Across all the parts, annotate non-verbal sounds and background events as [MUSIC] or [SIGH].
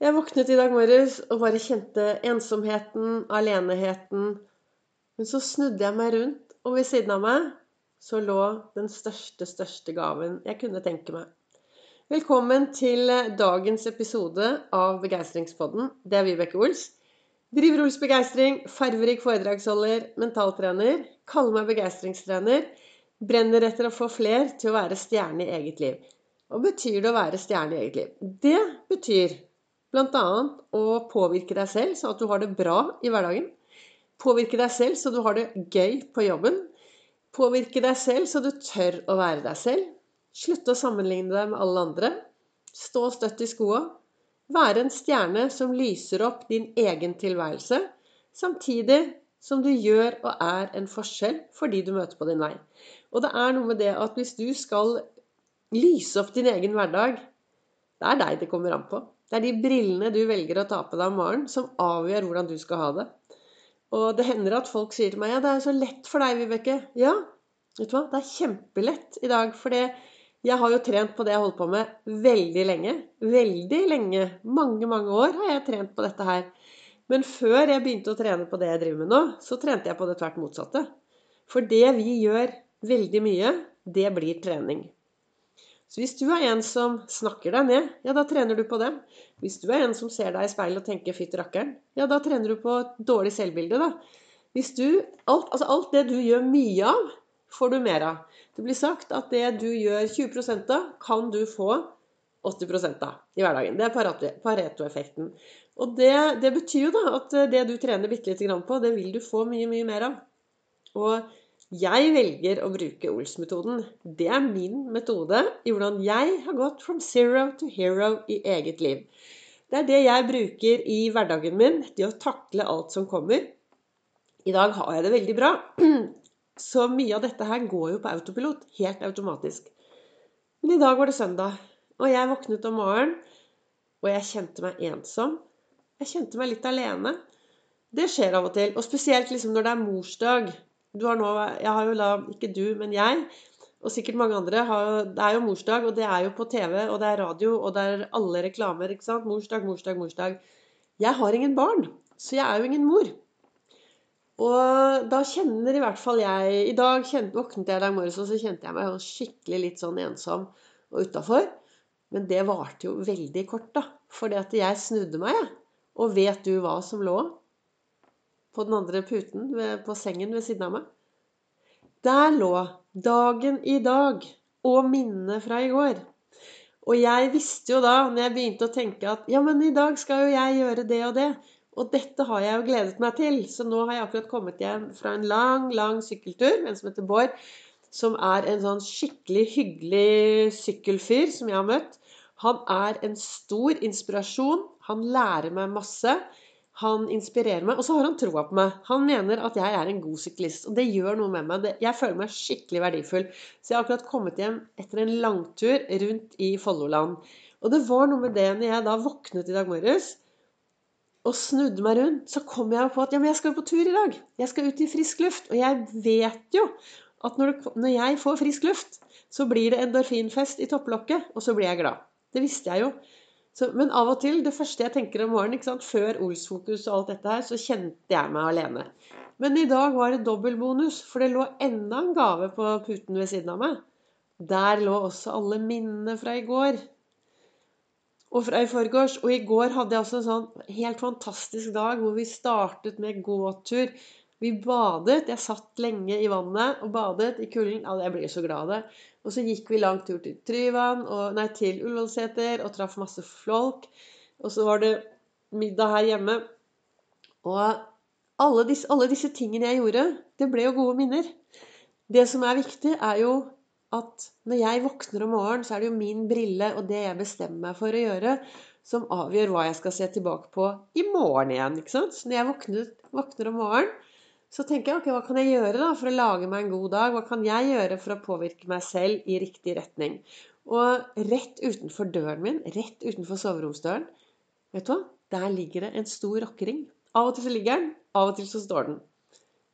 Jeg våknet i dag morges og bare kjente ensomheten, aleneheten. Men så snudde jeg meg rundt, og ved siden av meg så lå den største, største gaven jeg kunne tenke meg. Velkommen til dagens episode av Begeistringspodden. Det er Vibeke Ols. Driver Ols Begeistring, farverik foredragsholder, mentaltrener. Kaller meg begeistringstrener. Brenner etter å få fler til å være stjerne i eget liv. Hva betyr det å være stjerne i eget liv? Det betyr Bl.a. å påvirke deg selv så at du har det bra i hverdagen. Påvirke deg selv så du har det gøy på jobben. Påvirke deg selv så du tør å være deg selv. Slutte å sammenligne deg med alle andre. Stå støtt i skoa. Være en stjerne som lyser opp din egen tilværelse, samtidig som du gjør og er en forskjell for de du møter på din vei. Og det er noe med det at hvis du skal lyse opp din egen hverdag, det er deg det kommer an på. Det er de brillene du velger å ta på deg om morgenen, som avgjør hvordan du skal ha det. Og det hender at folk sier til meg ja, det er så lett for deg, Vibeke. Ja, vet du hva, det er kjempelett i dag. For jeg har jo trent på det jeg holdt på med veldig lenge. Veldig lenge. Mange, mange år har jeg trent på dette her. Men før jeg begynte å trene på det jeg driver med nå, så trente jeg på det tvert motsatte. For det vi gjør veldig mye, det blir trening. Så hvis du er en som snakker deg ned, ja, da trener du på det. Hvis du er en som ser deg i speilet og tenker 'fytt rakkeren', ja, da trener du på et dårlig selvbilde, da. Hvis du alt, altså alt det du gjør mye av, får du mer av. Det blir sagt at det du gjør 20 av, kan du få 80 av i hverdagen. Det er Pareto-effekten. Og det, det, betyr jo da at det du trener bitte lite grann på, det vil du få mye, mye mer av. Og jeg velger å bruke Ols-metoden. Det er min metode i hvordan jeg har gått from zero to hero i eget liv. Det er det jeg bruker i hverdagen min til å takle alt som kommer. I dag har jeg det veldig bra. [CLEARS THROAT] Så mye av dette her går jo på autopilot. Helt automatisk. Men i dag var det søndag, og jeg våknet om morgenen, og jeg kjente meg ensom. Jeg kjente meg litt alene. Det skjer av og til. Og spesielt liksom når det er morsdag. Du har nå, jeg har jo da, ikke du, men jeg, og sikkert mange andre, har, det er jo morsdag, og det er jo på TV, og det er radio, og det er alle reklamer. ikke sant? Morsdag, morsdag, morsdag. Jeg har ingen barn, så jeg er jo ingen mor. Og da kjenner i hvert fall jeg I dag kjente, våknet jeg i dag morges, og så kjente jeg meg skikkelig litt sånn ensom og utafor. Men det varte jo veldig kort, da. For jeg snudde meg, jeg. Og vet du hva som lå på den andre puten ved, på sengen ved siden av meg. Der lå dagen i dag og minnene fra i går. Og jeg visste jo da, når jeg begynte å tenke at ja, men i dag skal jo jeg gjøre det og det. Og dette har jeg jo gledet meg til. Så nå har jeg akkurat kommet hjem fra en lang, lang sykkeltur en som heter Bård. Som er en sånn skikkelig hyggelig sykkelfyr som jeg har møtt. Han er en stor inspirasjon. Han lærer meg masse. Han inspirerer meg, og så har han troa på meg. Han mener at jeg er en god syklist, og det gjør noe med meg. Jeg føler meg skikkelig verdifull. Så jeg har akkurat kommet hjem etter en langtur rundt i Folloland. Og det var noe med det når jeg da våknet i dag morges og snudde meg rundt, så kom jeg på at ja, men jeg skal på tur i dag. Jeg skal ut i frisk luft. Og jeg vet jo at når, det, når jeg får frisk luft, så blir det endorfinfest i topplokket, og så blir jeg glad. Det visste jeg jo. Så, men av og til, det første jeg tenker om morgenen, før Olsfokus og alt dette her, så kjente jeg meg alene. Men i dag var det dobbeltbonus, for det lå enda en gave på puten ved siden av meg. Der lå også alle minnene fra i går. Og fra i forgårs. Og i går hadde jeg også en sånn helt fantastisk dag hvor vi startet med gåtur. Vi badet. Jeg satt lenge i vannet og badet i kulden. Altså, jeg blir så glad av det. Og så gikk vi lang tur til Tryvann, og, nei, til Ullevålseter og traff masse folk. Og så var det middag her hjemme. Og alle disse, alle disse tingene jeg gjorde, det ble jo gode minner. Det som er viktig, er jo at når jeg våkner om morgenen, så er det jo min brille og det jeg bestemmer meg for å gjøre, som avgjør hva jeg skal se tilbake på i morgen igjen. ikke sant? Så når jeg våkner, våkner om morgenen, så tenker jeg ok, hva kan jeg gjøre da for å lage meg en god dag? Hva kan jeg gjøre for å påvirke meg selv i riktig retning? Og rett utenfor døren min, rett utenfor soveromsdøren, vet du hva? Der ligger det en stor rockering. Av og til så ligger den, av og til så står den.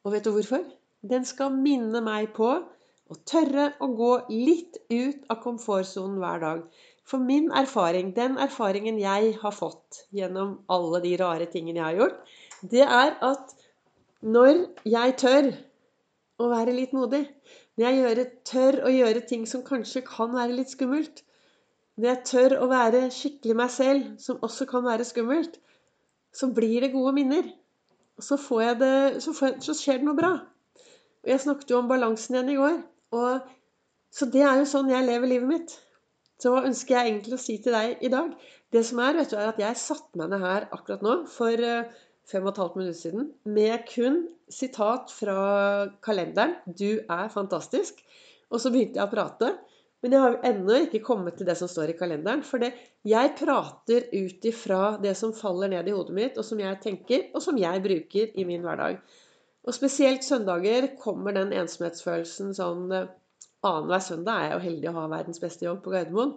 Og vet du hvorfor? Den skal minne meg på å tørre å gå litt ut av komfortsonen hver dag. For min erfaring, den erfaringen jeg har fått gjennom alle de rare tingene jeg har gjort, det er at når jeg tør å være litt modig, når jeg tør å gjøre ting som kanskje kan være litt skummelt, når jeg tør å være skikkelig meg selv, som også kan være skummelt, så blir det gode minner. Så, det, så, jeg, så skjer det noe bra. Og jeg snakket jo om balansen igjen i går. Og, så det er jo sånn jeg lever livet mitt. Så hva ønsker jeg egentlig å si til deg i dag? Det som er, vet du, er at jeg satte meg ned her akkurat nå for eh, fem og et halvt minutt siden med kun sitat fra kalenderen 'Du er fantastisk'. Og så begynte jeg å prate. Men jeg har ennå ikke kommet til det som står i kalenderen. For det, jeg prater ut ifra det som faller ned i hodet mitt, og som jeg tenker, og som jeg bruker i min hverdag. Og spesielt søndager kommer den ensomhetsfølelsen sånn eh, Annenhver søndag er jeg jo heldig å ha verdens beste jobb på Gardermoen.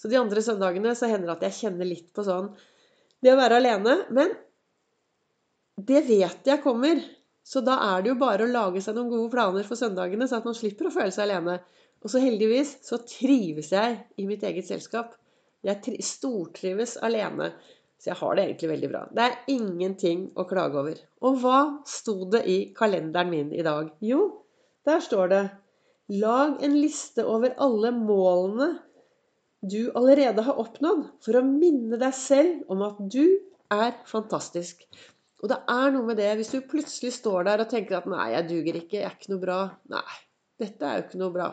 Så de andre søndagene så hender det at jeg kjenner litt på sånn Det å være alene. Men det vet jeg kommer. Så da er det jo bare å lage seg noen gode planer for søndagene, så at man slipper å føle seg alene. Og så heldigvis så trives jeg i mitt eget selskap. Jeg stortrives alene. Så jeg har det egentlig veldig bra. Det er ingenting å klage over. Og hva sto det i kalenderen min i dag? Jo, der står det Lag en liste over alle målene du allerede har oppnådd, for å minne deg selv om at du er fantastisk. Og det er noe med det hvis du plutselig står der og tenker at 'nei, jeg duger ikke, jeg er ikke noe bra'. Nei, dette er jo ikke noe bra.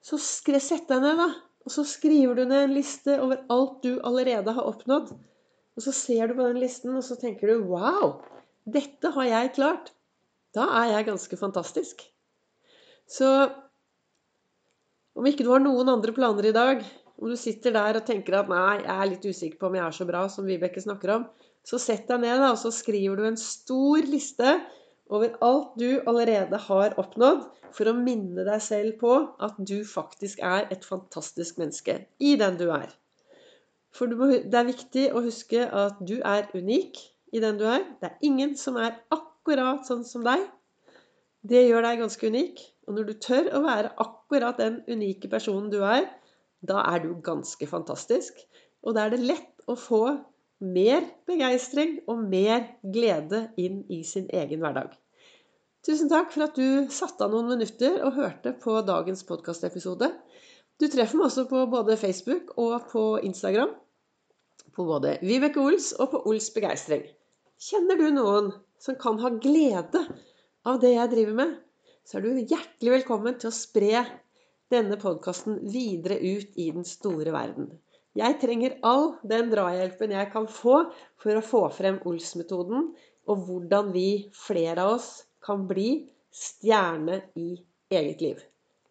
Så sett deg ned, da. Og så skriver du ned en liste over alt du allerede har oppnådd. Og så ser du på den listen, og så tenker du Wow! Dette har jeg klart. Da er jeg ganske fantastisk. Så om ikke du har noen andre planer i dag, om du sitter der og tenker at nei, jeg er litt usikker på om jeg er så bra som Vibeke snakker om, så sett deg ned og så skriver du en stor liste over alt du allerede har oppnådd, for å minne deg selv på at du faktisk er et fantastisk menneske i den du er. For det er viktig å huske at du er unik i den du er. Det er ingen som er akkurat sånn som deg. Det gjør deg ganske unik. Og når du tør å være akkurat den unike personen du er, da er du ganske fantastisk. Og da er det lett å få mer begeistring og mer glede inn i sin egen hverdag. Tusen takk for at du satte av noen minutter og hørte på dagens podkastepisode. Du treffer meg også på både Facebook og på Instagram. På både Vibeke Ols og på Ols Begeistring. Kjenner du noen som kan ha glede av det jeg driver med, så er du hjertelig velkommen til å spre denne podkasten videre ut i den store verden. Jeg trenger all den drahjelpen jeg kan få for å få frem Ols-metoden, og hvordan vi, flere av oss, kan bli stjerne i eget liv.